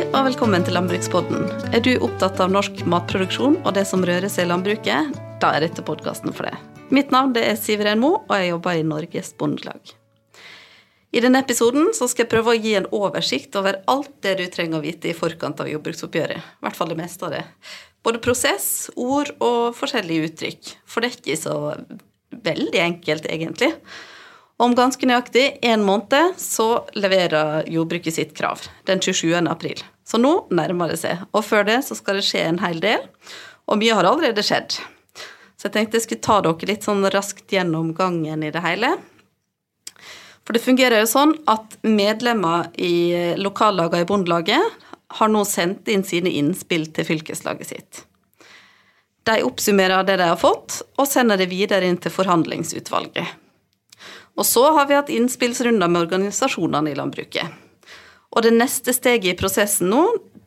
Hei og velkommen til Landbrukspodden. Er du opptatt av norsk matproduksjon og det som rører seg i landbruket, da er dette podkasten for deg. Mitt navn er Siveren Mo, og jeg jobber i Norges Bondelag. I denne episoden skal jeg prøve å gi en oversikt over alt det du trenger å vite i forkant av jordbruksoppgjøret. I hvert fall det meste av det. Både prosess, ord og forskjellige uttrykk. For det er ikke så veldig enkelt, egentlig. Om ganske nøyaktig en måned så leverer jordbruket sitt krav, den 27. april. Så nå nærmer det seg, og før det så skal det skje en hel del, og mye har allerede skjedd. Så jeg tenkte jeg skulle ta dere litt sånn raskt gjennom gangen i det hele. For det fungerer jo sånn at medlemmer i lokallagene i Bondelaget har nå sendt inn sine innspill til fylkeslaget sitt. De oppsummerer det de har fått, og sender det videre inn til forhandlingsutvalget. Og så har vi hatt innspillsrunder med organisasjonene i landbruket. Og det neste steget i prosessen nå,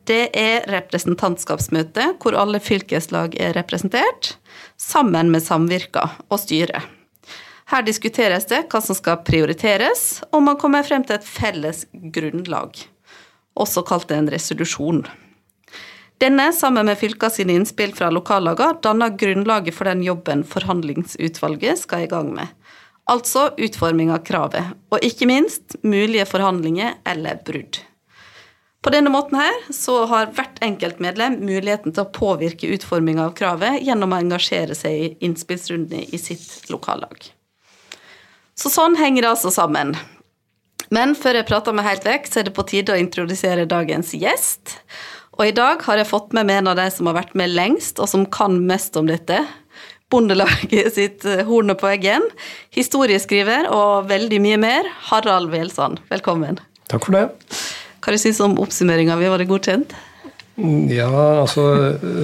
det er representantskapsmøte, hvor alle fylkeslag er representert, sammen med samvirka og styret. Her diskuteres det hva som skal prioriteres, og man kommer frem til et felles grunnlag, også kalt en resolusjon. Denne, sammen med fylka sine innspill fra lokallagene, danner grunnlaget for den jobben forhandlingsutvalget skal i gang med. Altså utforming av kravet, og ikke minst mulige forhandlinger eller brudd. På denne måten her så har hvert enkelt medlem muligheten til å påvirke utforminga av kravet gjennom å engasjere seg i innspillsrundene i sitt lokallag. Så sånn henger det altså sammen. Men før jeg prater meg helt vekk, så er det på tide å introdusere dagens gjest. Og i dag har jeg fått med meg en av de som har vært med lengst, og som kan mest om dette. Bondelaget sitt eh, hornet på veggen. Historieskriver og veldig mye mer. Harald Welsand, velkommen. Takk for det. Hva syns du om oppsummeringa vi Var godkjent? Ja, altså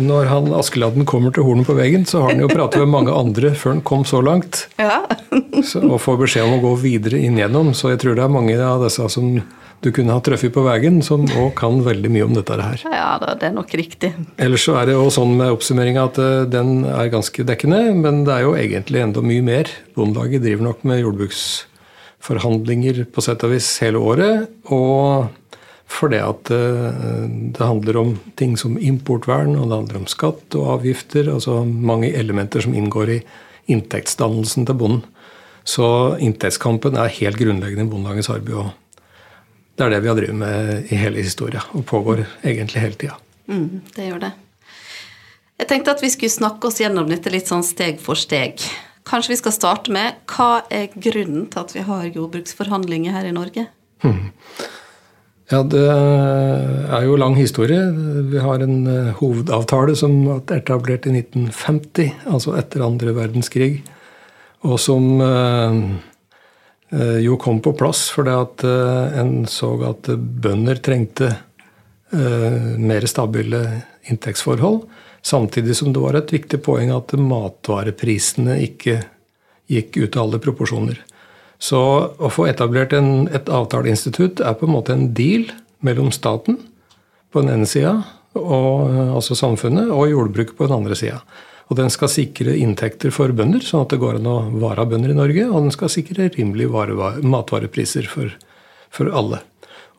Når han Askeladden kommer til hornet på veggen, så har han jo pratet med mange andre før han kom så langt. Ja. så, og får beskjed om å gå videre inn gjennom. Så jeg tror det er mange av disse som du kunne ha truffet på veien, som òg kan veldig mye om dette her. Ja, det er nok riktig. Ellers så er det jo sånn med oppsummeringa at eh, den er ganske dekkende, men det er jo egentlig enda mye mer. Bondelaget driver nok med jordbruksforhandlinger på sett og vis hele året. Og fordi at eh, det handler om ting som importvern, og det handler om skatt og avgifter. Altså mange elementer som inngår i inntektsdannelsen til bonden. Så inntektskampen er helt grunnleggende i Bondelagets arbeid. Det er det vi har drevet med i hele historien, og pågår egentlig hele tida. Mm, det gjør det. Jeg tenkte at vi skulle snakke oss gjennom dette litt sånn steg for steg. Kanskje vi skal starte med hva er grunnen til at vi har jordbruksforhandlinger her i Norge? Hmm. Ja, det er jo lang historie. Vi har en eh, hovedavtale som ble etablert i 1950, altså etter andre verdenskrig, og som Eh, jo kom på plass fordi at eh, en så at bønder trengte eh, mer stabile inntektsforhold. Samtidig som det var et viktig poeng at matvareprisene ikke gikk ut av alle proporsjoner. Så å få etablert en, et avtaleinstitutt er på en måte en deal mellom staten på den ene sida, altså samfunnet, og jordbruket på den andre sida. Og den skal sikre inntekter for bønder, sånn at det går an å vare bønder i Norge. Og den skal sikre rimelige matvarepriser for, for, alle.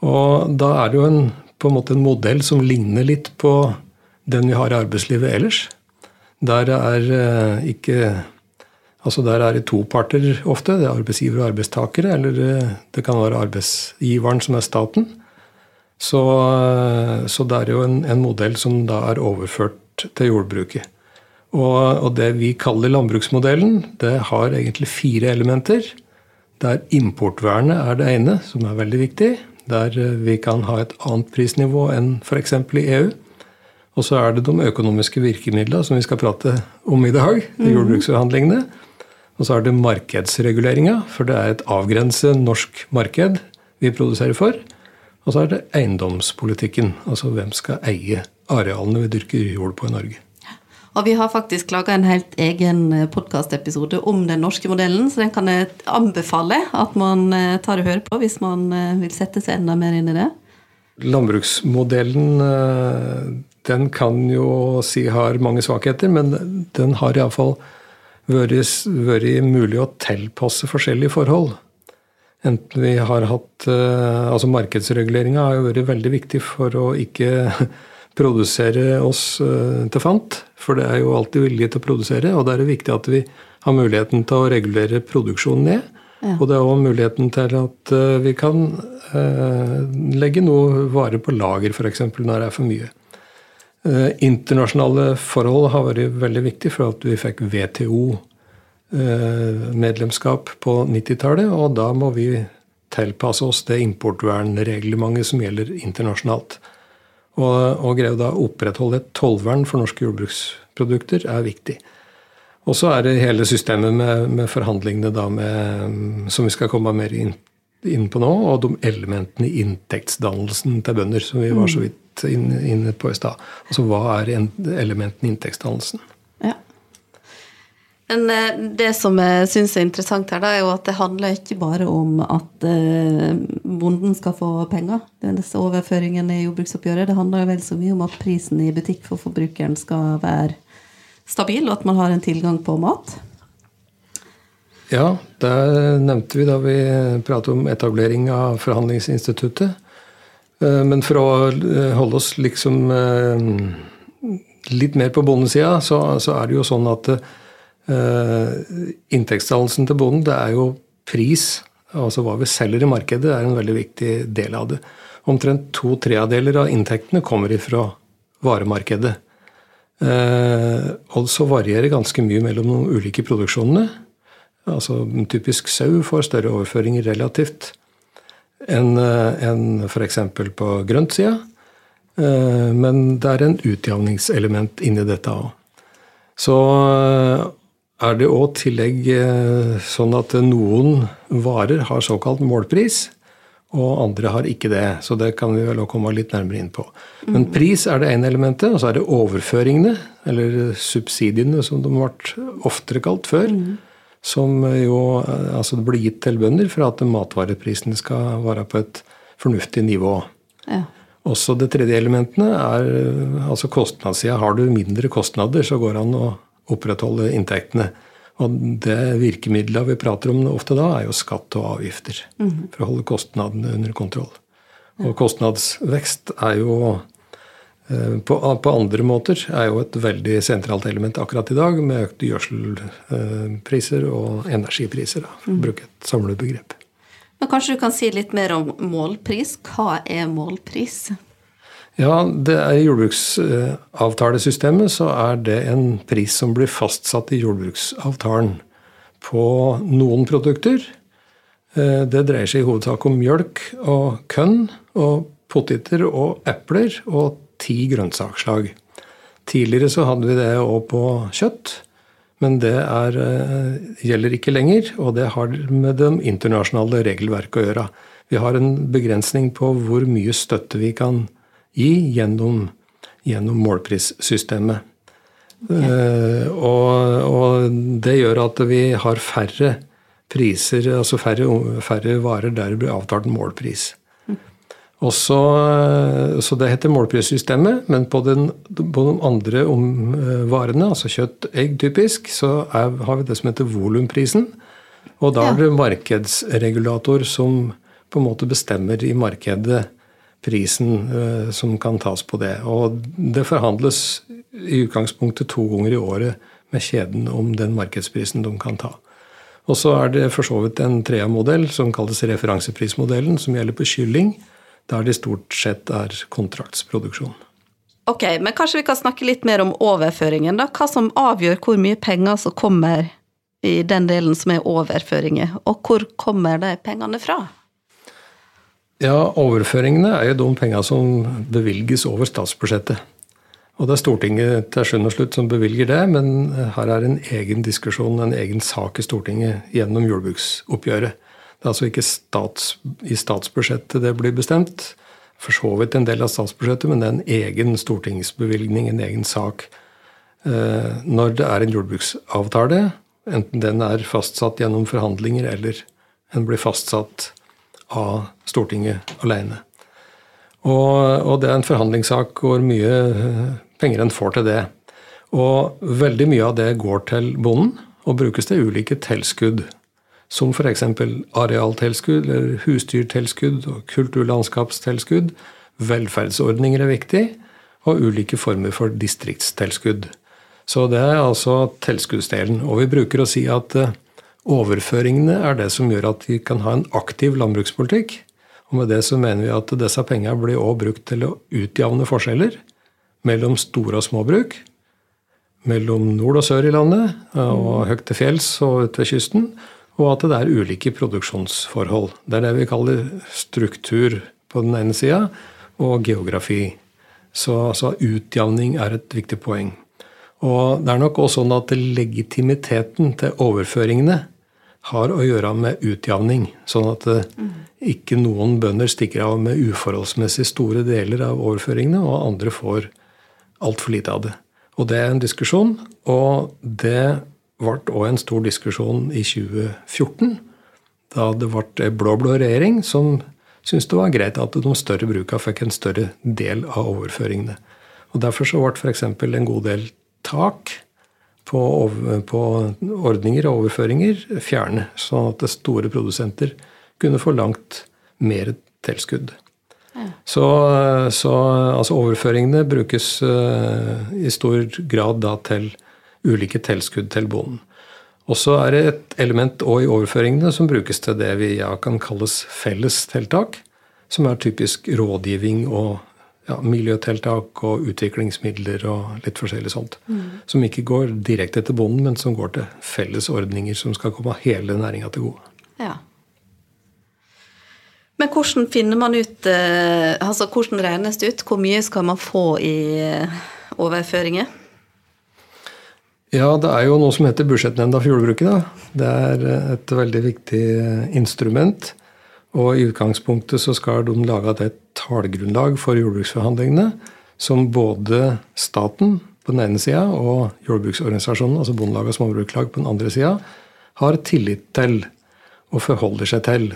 Og da er det jo en, på en måte en modell som ligner litt på den vi har i arbeidslivet ellers. Der er eh, ikke Altså Der er det to parter ofte. Det er arbeidsgiver og arbeidstakere. Eller eh, det kan være arbeidsgiveren som er staten. Så, eh, så det er jo en, en modell som da er overført til jordbruket. Og, og, det vi kaller landbruksmodellen, det har egentlig fire elementer. Der importvernet er det ene, som er veldig viktig. Der eh, vi kan ha et annet prisnivå enn f.eks. i EU. Og så er det de økonomiske virkemidlene som vi skal prate om i dag. de mhm. jordbruksforhandlingene. Og så er det markedsreguleringa, for det er et avgrenset norsk marked vi produserer for. Og så er det eiendomspolitikken, altså hvem skal eie arealene vi dyrker jord på i Norge. Og vi har faktisk laga en helt egen eh, podkastepisode om den norske modellen, så den kan jeg anbefale at man eh, tar og hører på hvis man eh, vil sette seg enda mer inn i det. Landbruksmodellen den kan jo si har mange svakheter, men den har iallfall vært, mulig å tilpasse forskjellige forhold. Enten vi har hatt Altså markedsreguleringa har jo vært veldig viktig for å ikke produsere oss eh, til fant. For det er jo alltid vilje til å produsere, og da er det viktig at vi har muligheten til å regulere produksjonen ned. Ja. Og det er òg muligheten til at eh, vi kan legge noe vare på lager, f.eks. når det er for mye. Internasjonale forhold har vært veldig viktig for at vi fikk WTO Eh, medlemskap på 90-tallet, og da må vi tilpasse oss det importvernreglementet som gjelder internasjonalt. Og, og greie da å opprettholde et tollvern for norske jordbruksprodukter er viktig. Og så er det hele systemet med, med forhandlingene da med, som vi skal komme mer inn, inn, på nå, og de elementene i inntektsdannelsen til bønder som vi var så mm. vidt inne på i stad. Altså hva er elementene i inntektsdannelsen? Men eh, det som jeg syns er interessant her, da, er jo at det handler ikke bare om at eh, bonden skal få penger. Disse overføringene i jordbruksoppgjøret. Det handler vel så mye om at prisen i butikk for forbrukeren skal være stabil, og at man har en tilgang på mat. Ja, det nevnte vi da vi pratet om etablering av forhandlingsinstituttet. Eh, men for å holde oss liksom litt mer på bondesida, så, er det jo sånn at inntektsdannelsen til bonden, det er jo pris. Altså hva vi selger i markedet, er en veldig viktig del av det. Omtrent to tredeler av inntektene kommer ifra varemarkedet. Eh, og så varierer ganske mye mellom de ulike produksjonene. Altså Typisk sau får større overføringer relativt enn en eh, f.eks. på grøntsida. Men det er en utjevningselement inni dette òg. Så er det òg tillegg eh, sånn at noen varer har såkalt målpris, og andre har ikke det. Så det kan vi vel også komme litt nærmere inn på. Men mm. pris er det ene elementet, og så er det overføringene, eller subsidiene som de ble oftere kalt før. Mm. Som jo eh, altså det blir gitt til bønder for at matvareprisene skal være på et fornuftig nivå. Ja. Også det tredje elementet er eh, altså kostnadssida. Har du mindre kostnader, så går det an å opprettholde inntektene. Og det virkemidlet vi prater om ofte da, er jo skatt og avgifter. Mm. For å holde kostnadene under kontroll. Og kostnadsvekst er jo eh, på, på, andre måter er jo et veldig sentralt element akkurat i dag, med økte gjødselpriser og energipriser, da, for å mhm. bruke et samlet begrep. Men Kanskje du kan si litt mer om målpris. Hva er målpris? Ja, det er I jordbruksavtalesystemet så er det en pris som blir fastsatt i jordbruksavtalen på noen produkter. Eh, det dreier seg i hovedsak om mjølk og kønn og poteter og epler og ti grønnsakslag. Tidligere så hadde vi det òg på kjøtt, men det er, eh, gjelder ikke lenger. Og det har med det internasjonale regelverket å gjøre. Vi har en begrensning på hvor mye støtte vi kan gi gi gjennom, gjennom målprissystemet. Uh, og, og, det gjør at vi har færre priser, altså færre, færre varer der det blir avtalt målpris. Også, så det heter målprissystemet, men på, den, på de andre om, uh, varene, altså kjøtt, egg typisk, så er, har vi det som heter volumprisen. Og da er det markedsregulator som på en måte bestemmer i markedet prisen eh, som kan tas på det. Og det forhandles i utgangspunktet to ganger i året med kjeden om den markedsprisen de kan ta. Og så er det for så vidt en trea-modell som kalles referanseprismodellen, som gjelder på kylling, der det stort sett er kontraktsproduksjon. Ok, men kanskje vi kan snakke litt mer om overføringen, da. Hva som avgjør hvor mye penger som kommer i den delen som er overføringer, og hvor kommer de pengene fra? Ja, overføringene er jo de penga som bevilges over statsbudsjettet. Og det er Stortinget til sjuende og slutt som bevilger det, men her er en egen diskusjon, en egen sak i Stortinget gjennom jordbruksoppgjøret. Det er altså ikke stats, i statsbudsjettet det blir bestemt. For så vidt en del av statsbudsjettet, men det er en egen stortingsbevilgning, en egen sak. Eh, når det er en jordbruksavtale, enten den er fastsatt gjennom forhandlinger eller den blir fastsatt av Stortinget alene. Og, og, det er en forhandlingssak hvor mye eh, penger en får til det. Og veldig mye av det går til bonden og brukes til ulike tilskudd. som f.eks. arealtilskudd eller husdyrtilskudd og kulturlandskapstilskudd. Velferdsordninger er viktig, og ulike former for distriktstilskudd. Så det er altså tilskuddsdelen. Og vi bruker å si at eh, overføringene er det som gjør at vi kan ha en aktiv landbrukspolitikk. Og med det så mener vi at disse pengene blir også brukt til å utjevne forskjeller mellom store og små bruk. Mellom nord og sør i landet, og høyt til fjells og ute ved kysten. Og at det er ulike produksjonsforhold. Det er det vi kaller struktur på den ene sida, og geografi. Så altså, utjevning er et viktig poeng. Og det er nok også sånn at legitimiteten til overføringene har å gjøre med utjevning. Sånn at mm. ikke noen bønder stikker av med uforholdsmessig store deler av overføringene, og andre får altfor lite av det. Og det er en diskusjon, og det ble òg en stor diskusjon i 2014, da det ble blå-blå regjering som syntes det var greit at de større bruka fikk en større del av overføringene. Og Derfor så ble f.eks. en god del tak på, på, ordninger og overføringer fjerne, sånn at store produsenter kunne få langt mer tilskudd. Ja. Så, så altså overføringene brukes uh, i stor grad da til ulike tilskudd til bonden. Og så er det et element òg i overføringene som brukes til det vi ja, kan kalles fellestiltak, som er typisk rådgivning og ja, miljøtiltak og utviklingsmidler og litt forskjellig sånt. Mm. Som ikke går direkte til bonden, men som går til felles ordninger som skal komme hele næringa til gode. Ja. Men hvordan finner man ut eh, altså Hvordan regnes det ut? Hvor mye skal man få i eh, overføringer? Ja, det er jo noe som heter Budsjettnemnda for jordbruket. Da. Det er eh, et veldig viktig instrument. Og i utgangspunktet så skal de lage et tallgrunnlag for jordbruksforhandlingene som både staten på den ene sida og jordbruksorganisasjonen, altså Bondelag og Småbruklag på den andre sida, har tillit til og forholder seg til.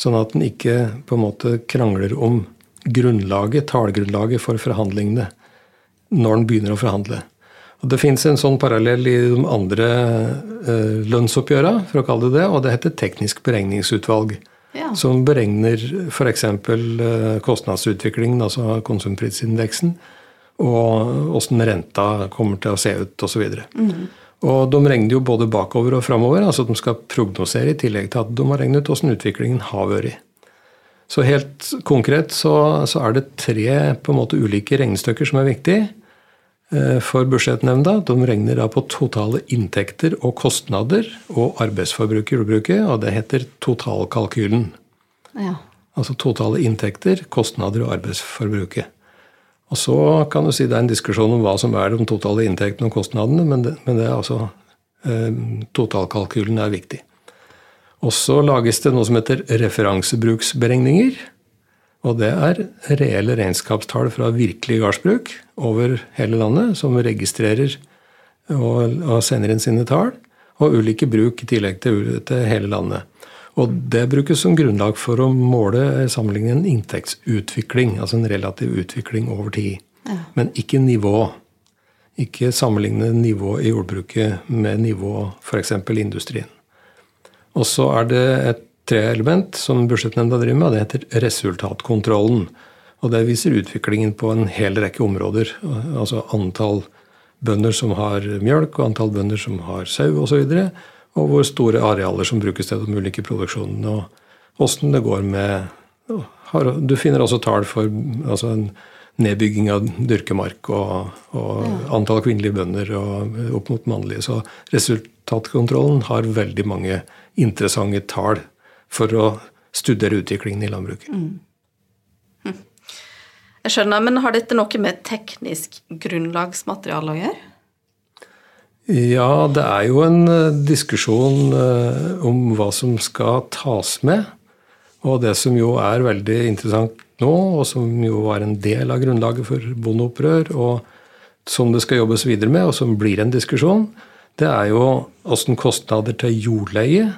Sånn at en ikke på en måte krangler om grunnlaget, tallgrunnlaget for forhandlingene når en begynner å forhandle. Og Det fins en sånn parallell i de andre eh, lønnsoppgjørene, for å kalle det det, og det heter teknisk beregningsutvalg. Ja. Som beregner f.eks. Eh, kostnadsutviklingen, altså konsumprisindeksen, og åssen renta kommer til å se ut osv. Mm. Og de regner jo både bakover og framover, altså de skal prognosere i tillegg til at de har regnet ut åssen utviklingen har vært. Så helt konkret så, så, er det tre på en måte ulike regnestykker som er viktige for Budsjettnemnda. De regner da på totale inntekter og kostnader og arbeidsforbruk i jordbruket, og det heter totalkalkylen. Ja. Altså totale inntekter, kostnader og arbeidsforbruket. Og så kan du si det er en diskusjon om hva som er de totale inntektene og kostnadene, men det, men det er altså eh, Totalkalkylen er viktig. Og så lages det noe som heter referansebruksberegninger. Og det er reelle regnskapstall fra virkelige gardsbruk over hele landet, som registrerer og, sender inn sine tall. Og ulike bruk i tillegg til, til hele landet. Og det brukes som grunnlag for å måle sammenligne en inntektsutvikling, altså en relativ utvikling over tid. Ja. Men ikke nivå. Ikke sammenligne nivå i jordbruket med nivå f.eks. i industrien. Og så er det et tre element som Budsjettnemnda driver med, det heter resultatkontrollen. Og det viser utviklingen på en hel rekke områder. Altså antall bønder som har mjølk, og antall bønder som har sau osv. Og, så og hvor store arealer som brukes til de ulike produksjonene, og åssen det går med Du finner også tall for altså en nedbygging av dyrkemark og, og ja. antall kvinnelige bønder og opp mot mannlige. Så resultatkontrollen har veldig mange interessante tall for å studere utviklingen i landbruket. Mm. Hm. Jeg skjønner, men Har dette noe med teknisk grunnlagsmateriale å gjøre? Ja, det er jo en eh, diskusjon eh, om hva som skal tas med. Og det som jo er veldig interessant nå, og som jo var en del av grunnlaget for bondeopprør, og som det skal jobbes videre med, og som blir en diskusjon, det er jo åssen kostnader til jordleie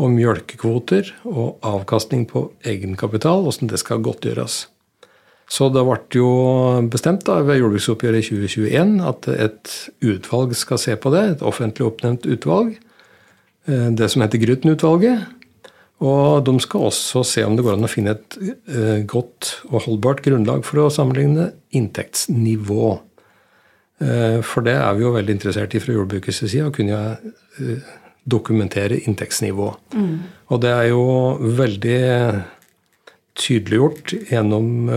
og mjølkekvoter og avkastning på egenkapital, åssen det skal godtgjøres. Så det ble jo bestemt da, ved jordbruksoppgjøret i 2021 at et utvalg skal se på det. Et offentlig oppnevnt utvalg. eh, det som heter Grytten-utvalget. Og de skal også se om det går an å finne et eh, godt og holdbart grunnlag for å sammenligne inntektsnivå. Eh, for det er vi jo veldig interessert i fra jordbrukets side, å kunne dokumentere inntektsnivå. Mm. Og det er jo veldig tydeliggjort gjennom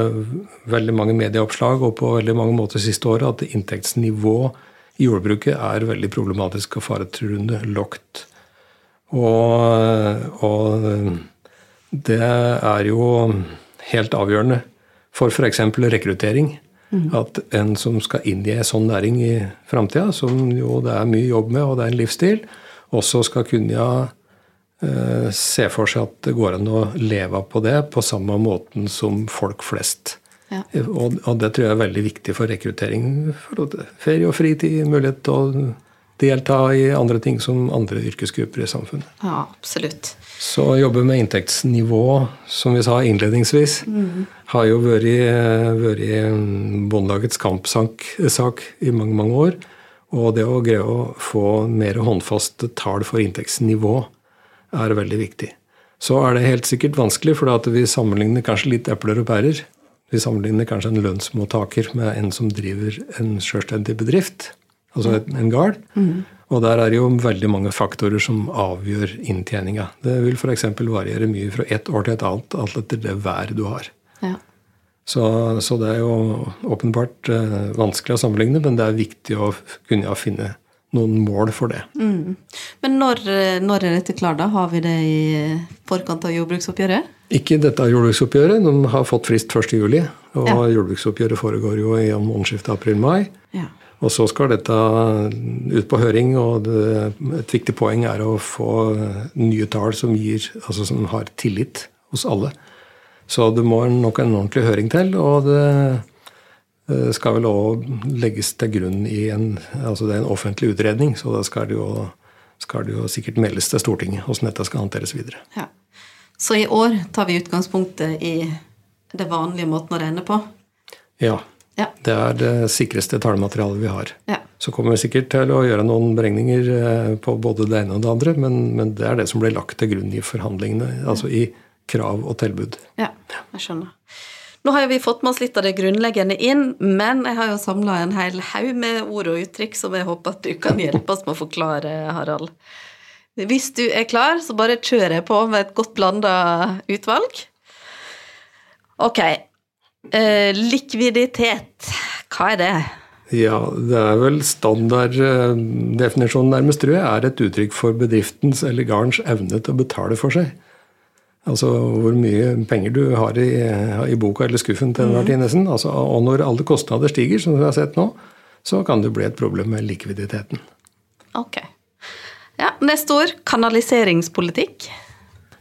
veldig mange medieoppslag og på veldig mange måter siste året at inntektsnivå i jordbruket er veldig problematisk og faretruende lågt. Og, og, det er jo helt avgjørende for f.eks. rekruttering. Mm. At en som skal inn i en sånn næring i framtida, som jo det er mye jobb med, og det er en livsstil, også skal kunne eh, se for seg at det går an å leve på det på samme måten som folk flest. Ja. Og, og, det tror jeg er veldig viktig for rekruttering. For ferie og fritid, mulighet til å delta i andre ting som andre yrkesgrupper i samfunnet. Ja, absolutt. Så å jobbe med inntektsnivå, som vi sa innledningsvis, mm. har jo vært, vært Bondelagets kampsak i mange, mange år. Og det å greie å få mer håndfaste tall for inntektsnivå er veldig viktig. Så er det helt sikkert vanskelig, for vi sammenligner kanskje litt epler og pærer. Vi sammenligner kanskje en lønnsmottaker med en som driver en selvstendig bedrift altså en gard. Mm. Og der er det jo veldig mange faktorer som avgjør inntjeninga. Det vil f.eks. variere mye fra ett år til et annet, alt etter det været du har. Ja. Så, så, det er jo åpenbart eh, vanskelig å sammenligne, men det er viktig å kunne finne noen mål for det. Mm. Men når, når, er dette klart, da? Har vi det i forkant av jordbruksoppgjøret? Ikke dette jordbruksoppgjøret. De har fått frist 1.7, og ja. jordbruksoppgjøret foregår jo i månedsskiftet april-mai. Ja. Og så skal dette ut på høring, og det, et viktig poeng er å få nye tall som, gir, altså som har tillit hos alle. Så det må nok en ordentlig høring til. Og det eh, skal vel òg legges til grunn i en altså det er en offentlig utredning, så da skal det jo, skal det jo sikkert meldes til Stortinget hvordan dette skal håndteres videre. Ja. Så i år tar vi utgangspunktet i det vanlige måten å regne på? Ja. Ja. Det er det sikreste tallmaterialet vi har. Ja. Så kommer vi sikkert til å gjøre noen beregninger eh, på både det ene og det andre, men, men det er det som ble lagt til grunn i forhandlingene, altså i krav og tilbud. Ja, jeg skjønner. Nå har vi fått med oss litt av det grunnleggende inn, men jeg har jo samla en hel haug med ord og uttrykk som jeg håper at du kan hjelpe oss med å forklare, Harald. Hvis du er klar, så bare kjører jeg på med et godt blanda utvalg. Ok, Eh, likviditet, hva er det? Ja, det er vel standarddefinisjonen nærmest, tror jeg, er et uttrykk for bedriftens eller gardens evne til å betale for seg. Altså hvor mye penger du har i, i boka eller skuffen til enhver tid, nesten. Altså, og når alle kostnader stiger, som vi har sett nå, så kan det bli et problem med likviditeten. Ok. Ja, Neste ord kanaliseringspolitikk.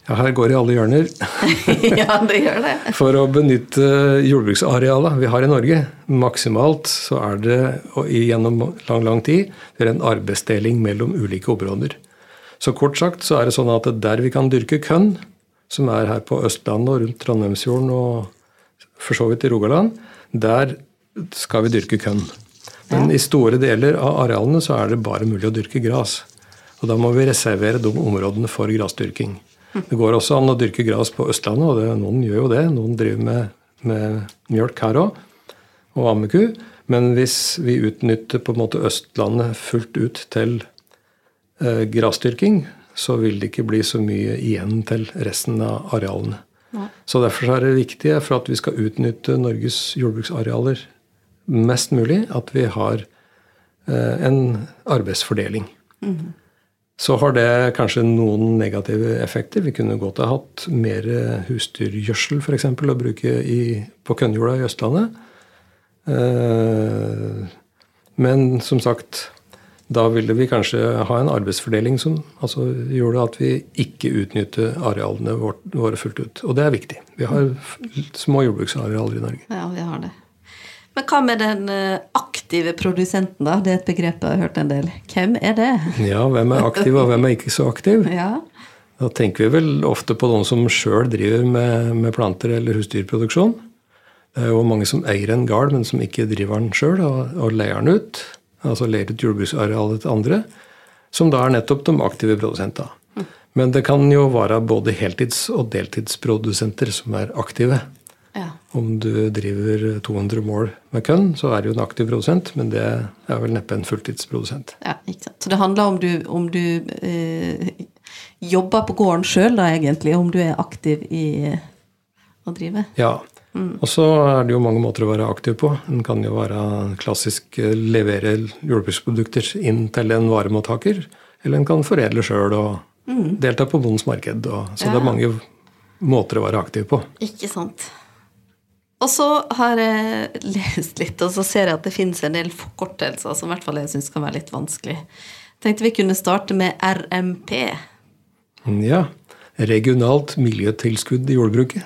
Ja, her går det i alle hjørner. ja, det gjør det. For å benytte jordbruksarealet vi har i Norge, maksimalt så er det gjennom lang, lang tid det er en arbeidsdeling mellom ulike områder. Så kort sagt så er det sånn at der vi kan dyrke kønn, som er her på Østlandet og rundt Trondheimsfjorden og for så vidt i Rogaland, der skal vi dyrke kønn. Men ja. i store deler av arealene så er det bare mulig å dyrke gras. Og da må vi reservere de områdene for grasdyrking. Det går også an å dyrke gras på Østlandet, og det, noen gjør jo det. Noen driver med, med mjølk her òg, og ammeku. Men hvis vi utnytter på en måte Østlandet fullt ut til eh, grasdyrking, så vil det ikke bli så mye igjen til resten av arealene. Nei. Så Derfor er det viktig for at vi skal utnytte Norges jordbruksarealer mest mulig, at vi har eh, en arbeidsfordeling. Mm -hmm. Så har det kanskje noen negative effekter. Vi kunne godt ha hatt mer husdyrgjødsel f.eks. å bruke i, på kønnjorda i Østlandet. Eh, men som sagt, da ville vi kanskje ha en arbeidsfordeling som altså, gjorde at vi ikke utnytter arealene våre fullt ut. Og det er viktig. Vi har små jordbruksarealer i Norge. Ja, vi har det. Men hva med den eh, aktive produsenten, da? Det er et begrep jeg har hørt en del. Hvem er det? Ja, hvem er aktiv, og hvem er ikke så aktiv? Ja. Da tenker vi vel ofte på noen som sjøl driver med, med, planter eller husdyrproduksjon. Det er jo mange som eier en gard, men som ikke driver den sjøl, og, og leier den ut. Altså leiret jordbruksarealet til andre. som da er nettopp de aktive produsentene. Men det kan jo være både heltids- og deltidsprodusenter som er aktive. Ja. Om du driver 200 mål med kønn, så er du en aktiv produsent, men det er vel neppe en fulltidsprodusent. ja, ikke sant. Så det handler om du, om du eh, jobber på gården sjøl, da, egentlig. Om du er aktiv i eh, å drive. Ja. Og så er det jo mange måter å være aktiv på. En kan jo være klassisk eh, levere jordbruksprodukter inn til en varemottaker. Eller en kan foredle sjøl og delta på bondens marked. Så det er mange måter å være aktiv på. Ikke sant. Og så har jeg lest litt, og så ser jeg at det finnes en del forkortelser som i hvert fall jeg syns kan være litt vanskelig. Tenkte vi kunne starte med RMP. Ja. Regionalt miljøtilskudd i jordbruket,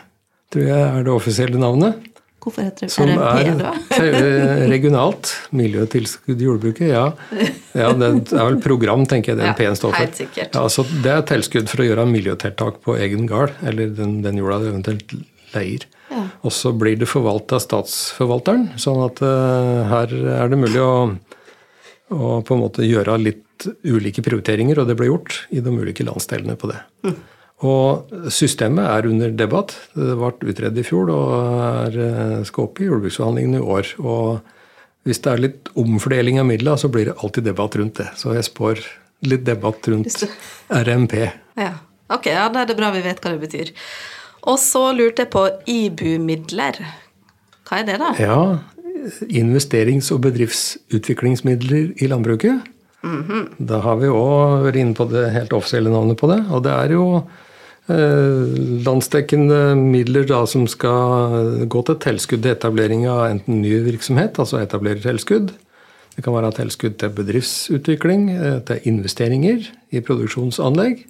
tror jeg er det offisielle navnet. Hvorfor heter det Som RMP, er da? te- regionalt miljøtilskudd i jordbruket, ja. ja. Det er vel program, tenker jeg det er en pen står for. helt sikkert. Ja, så det er tilskudd for å gjøre miljøtiltak på egen gard, eller den, den jorda du eventuelt leier. Ja. Og så blir det forvalta av statsforvalteren, sånn at uh, her er det mulig å, å på en måte gjøre litt ulike prioriteringer, og det ble gjort i de ulike landsdelene på det. Og systemet er under debatt. Det ble utredet i fjor og er, eh, skal opp i jordbruksforhandlingene i år. Og hvis det er litt omfordeling av midler, så blir det alltid debatt rundt det. Så jeg spår litt debatt rundt RMP. Ja. Ok, ja, da er det bra vi vet hva det betyr. Og så lurte jeg på IBU-midler. Hva er det, da? Ja, investerings- og bedriftsutviklingsmidler i landbruket. Da har vi òg vært inne på det helt offisielle navnet på det. Og det er jo landsdekkende midler da som skal gå til tilskudd til etablering av enten ny virksomhet, altså etablere tilskudd. Det kan være tilskudd til bedriftsutvikling, eh, til investeringer i produksjonsanlegg.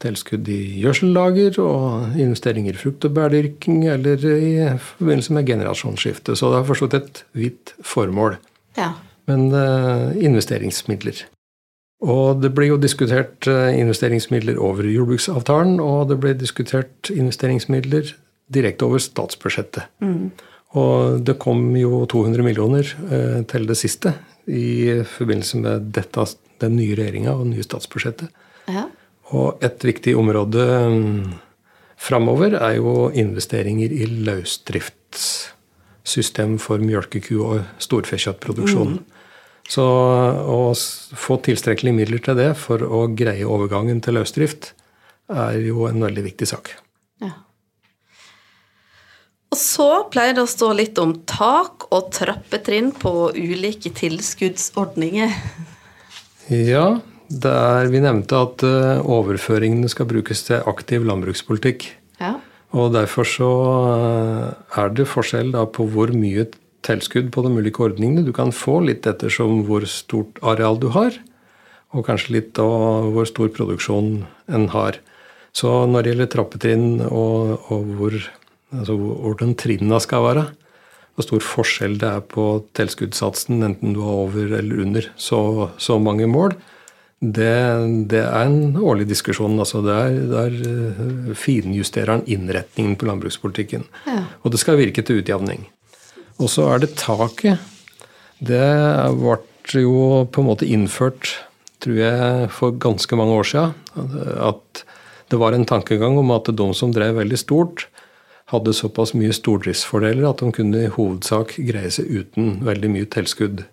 Tilskudd i gjødsellager og investeringer i frukt- og bærdyrking eller i forbindelse med generasjonsskifte. Så det har forstått et vidt formål Ja. men uh, investeringsmidler. Og det blir jo diskutert eh, investeringsmidler over jordbruksavtalen, og det blir diskutert investeringsmidler direkte over statsbudsjettet. Og det kom jo 200 millioner eh, til det siste i forbindelse med dette, den nye regjeringa og det nye statsbudsjettet. ja. Og et viktig område um, framover er jo investeringer i løsdriftssystem for mjølkeku- og storfekjøttproduksjon. Så å få tilstrekkelige midler til det for å greie overgangen til løsdrift er jo en veldig viktig sak. ja. Og så pleier det å stå litt om tak og trappetrinn på ulike tilskuddsordninger. Ja, det er, vi nevnte at eh, overføringene skal brukes til aktiv landbrukspolitikk. Ja. Og derfor så eh, er det forskjell på hvor mye tilskudd på de ulike ordningene du kan få, litt ettersom hvor stort areal du har, og kanskje litt av hvor stor produksjon en har. Så når det gjelder trappetrinn og, og hvor, altså hvordan trinna skal være, hvor stor forskjell det er på tilskuddssatsen, enten du er over eller under så, så mange mål, det, det er en årlig diskusjon. altså Der, der eh, finjusterer han innretningen på landbrukspolitikken. Ja. Og det skal virke til utjevning. Og så er det taket. Det ble jo på en måte innført, tror jeg, for ganske mange år siden. At det var en tankegang om at de som drev veldig stort, hadde såpass mye stordriftsfordeler at de kunne i hovedsak greie seg uten veldig mye tilskudd.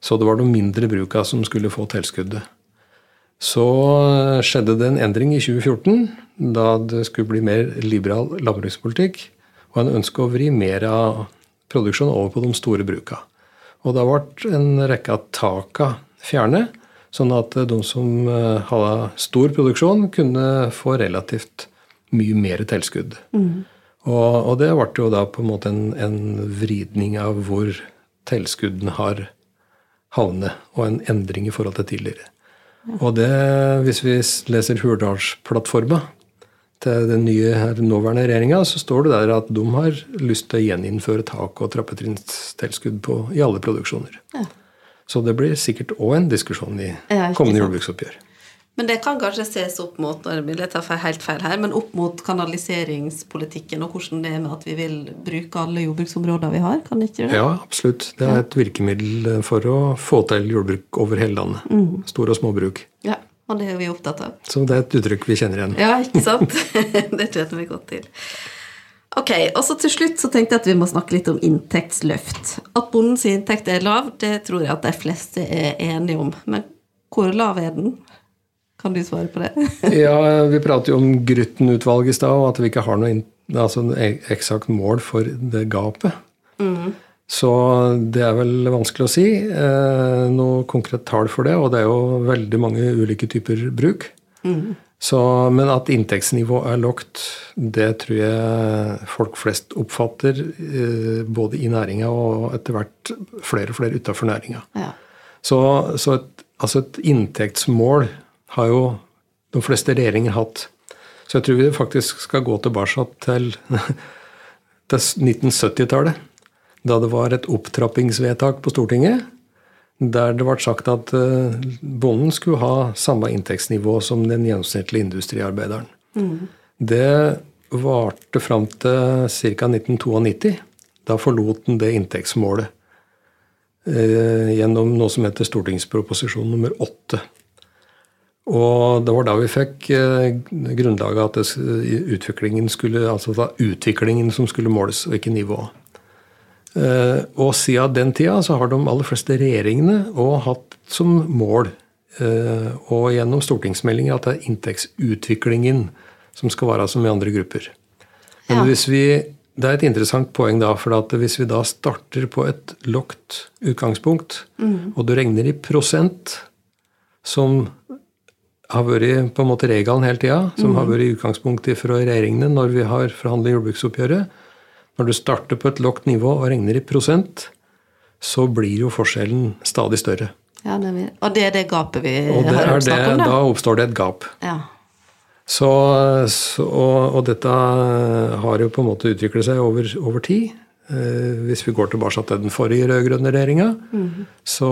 Så det var de mindre bruka som skulle få tilskuddet. Så skjedde det en endring i 2014, da det skulle bli mer liberal landbrukspolitikk, og en ønske å vri mer av produksjonen over på de store bruka. Og da ble en rekke av taka fjernet, sånn at de som eh, hadde stor produksjon, kunne få relativt mye mer tilskudd. Og, og det ble jo da på en måte en, en vridning av hvor tilskuddene har havnet, og en endring i forhold til tidligere. Og det, hvis vi leser Hurdalsplattforma til den nye her, nåværende regjeringa, så står det der at de har lyst til å gjeninnføre tak- og trappetrinnstilskudd på, i alle produksjoner. Ja. Så det blir sikkert òg en diskusjon i kommende jordbruksoppgjør. Men det kan kanskje ses opp mot jeg tar helt feil her, men opp mot kanaliseringspolitikken og hvordan det er med at vi vil bruke alle jordbruksområder vi har? kan ikke det? Ja, absolutt. Det er et virkemiddel for å få til jordbruk over hele landet. Mm. Store og småbruk. Ja, og det er vi opptatt av. Så det er et uttrykk vi kjenner igjen. Ja, ikke sant? det kjenner vi godt til. Ok, og så Til slutt så tenkte jeg at vi må snakke litt om inntektsløft. At bondens inntekt er lav, det tror jeg at de fleste er enige om. Men hvor lav er den? Kan du svare på det? ja, Vi prater jo om Grytten-utvalget i stad, og at vi ikke har noe altså eksakt mål for det gapet. Mm. Så det er vel vanskelig å si. Eh, noe konkret tall for det, og det er jo veldig mange ulike typer bruk. Mm. Så, men at inntektsnivået er lågt, det tror jeg folk flest oppfatter. Eh, både i næringa og etter hvert flere og flere utafor næringa. Ja. Så, så et, altså et inntektsmål har jo de fleste regjeringer hatt. Så jeg tror vi faktisk skal gå tilbake til, til 1970-tallet. Da det var et opptrappingsvedtak på Stortinget der det ble sagt at eh, bonden skulle ha samme inntektsnivå som den gjennomsnittlige industriarbeideren. Mm. Det varte fram til ca. 1992. Da forlot den det inntektsmålet eh, gjennom noe som heter stortingsproposisjon nummer 8. Og det var da vi fikk eh, grunnlaget at utviklingen skulle, altså utviklingen som skulle måles, og ikke nivået. Eh, og siden den tida så har de aller fleste regjeringene òg hatt som mål, eh, og gjennom stortingsmeldinger, at det er inntektsutviklingen som skal være som i andre grupper. Men hvis vi, Det er et interessant poeng da, for at hvis vi da starter på et lågt utgangspunkt, mm. og du regner i prosent som har vært på en måte regelen hele tida, som mm. har vært utgangspunktet fra regjeringene når vi har forhandlet jordbruksoppgjøret. Når du starter på et lågt nivå og regner i prosent, så blir jo forskjellen stadig større. Ja, det og det er det gapet vi og det har snakket om? Da? da oppstår det et gap. Ja. Så, så, og, og, dette har jo på en måte utviklet seg over, over tid. Eh, hvis vi går tilbake til den forrige rød-grønne regjeringa, mm. så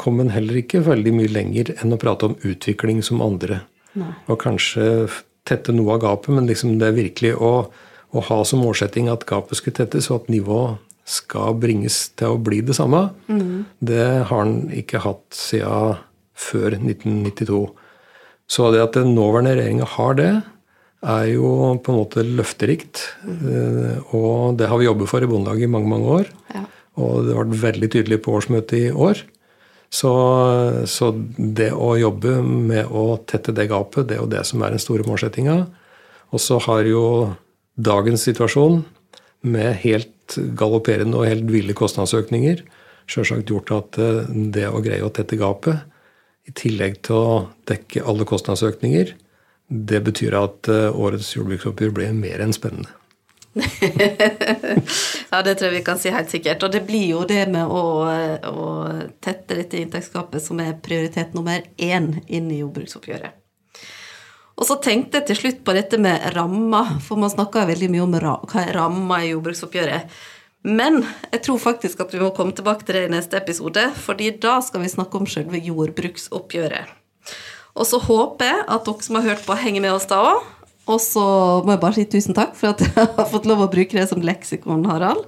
kom en heller ikke veldig mye lenger enn å prate om utvikling som andre. Nei. Og kanskje tette noe av gapet, men liksom det er virkelig å, å, ha som målsetting at gapet skulle tettes, og at nivået skal bringes til å bli det samme, mm. det har han ikke hatt siden før 1992. Så det at den nåværende regjeringa har det, er jo på en måte løfterikt. Mm. Og det har vi jobbet for i Bondelaget i mange mange år. Ja. Og det ble veldig tydelig på årsmøtet i år. Så, så, det å jobbe med å tette det gapet, det er jo det som er den store målsettinga. Og så har jo dagens situasjon med helt galopperende og helt ville kostnadsøkninger sjølsagt gjort at eh, det å greie å tette gapet, i tillegg til å dekke alle kostnadsøkninger, det betyr at eh, årets jordbruksoppgjør ble mer enn spennende. ja, det tror jeg vi kan si helt sikkert. Og det blir jo det med å, å tette dette inntektsgapet som er prioritet nummer én inn i jordbruksoppgjøret. Og så tenkte jeg til slutt på dette med rammer, for man snakker veldig mye om hva er ramma i jordbruksoppgjøret. Men jeg tror faktisk at vi må komme tilbake til det i neste episode, fordi da skal vi snakke om selve jordbruksoppgjøret. Og så håper jeg at dere som har hørt på, henger med oss da òg. Og så må jeg bare si tusen takk for at jeg har fått lov å bruke det som leksikon, Harald.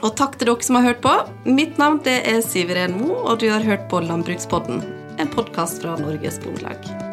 Og takk til dere som har hørt på. Mitt navn det er Siveren Mo, og du har hørt på Landbrukspodden, en podkast fra Norges Bondelag.